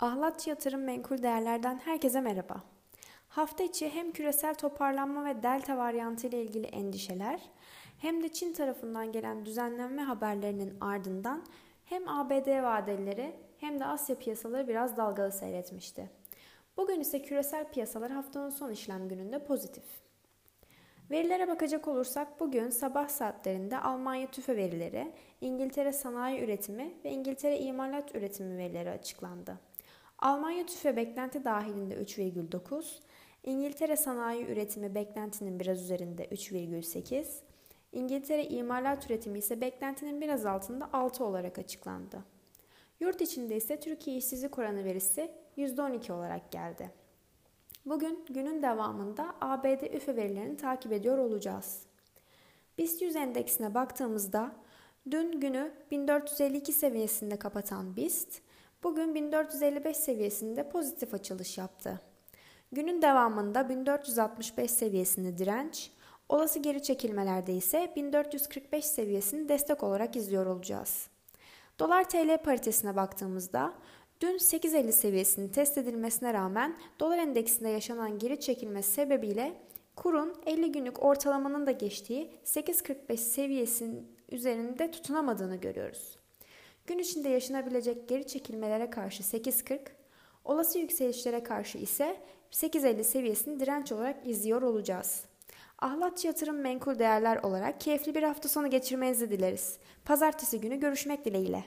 Ahlatçı Yatırım Menkul Değerler'den herkese merhaba. Hafta içi hem küresel toparlanma ve delta varyantı ile ilgili endişeler hem de Çin tarafından gelen düzenlenme haberlerinin ardından hem ABD vadeleri hem de Asya piyasaları biraz dalgalı seyretmişti. Bugün ise küresel piyasalar haftanın son işlem gününde pozitif. Verilere bakacak olursak bugün sabah saatlerinde Almanya tüfe verileri, İngiltere sanayi üretimi ve İngiltere imalat üretimi verileri açıklandı. Almanya tüfe beklenti dahilinde 3,9, İngiltere sanayi üretimi beklentinin biraz üzerinde 3,8, İngiltere imalat üretimi ise beklentinin biraz altında 6 olarak açıklandı. Yurt içinde ise Türkiye işsizlik oranı verisi %12 olarak geldi. Bugün günün devamında ABD üfe verilerini takip ediyor olacağız. BIST 100 endeksine baktığımızda dün günü 1452 seviyesinde kapatan BIST bugün 1455 seviyesinde pozitif açılış yaptı. Günün devamında 1465 seviyesinde direnç, olası geri çekilmelerde ise 1445 seviyesini destek olarak izliyor olacağız. Dolar TL paritesine baktığımızda dün 8.50 seviyesini test edilmesine rağmen dolar endeksinde yaşanan geri çekilme sebebiyle kurun 50 günlük ortalamanın da geçtiği 8.45 seviyesinin üzerinde tutunamadığını görüyoruz. Gün içinde yaşanabilecek geri çekilmelere karşı 8.40, olası yükselişlere karşı ise 8.50 seviyesini direnç olarak izliyor olacağız. Ahlatçı Yatırım Menkul Değerler olarak keyifli bir hafta sonu geçirmenizi dileriz. Pazartesi günü görüşmek dileğiyle.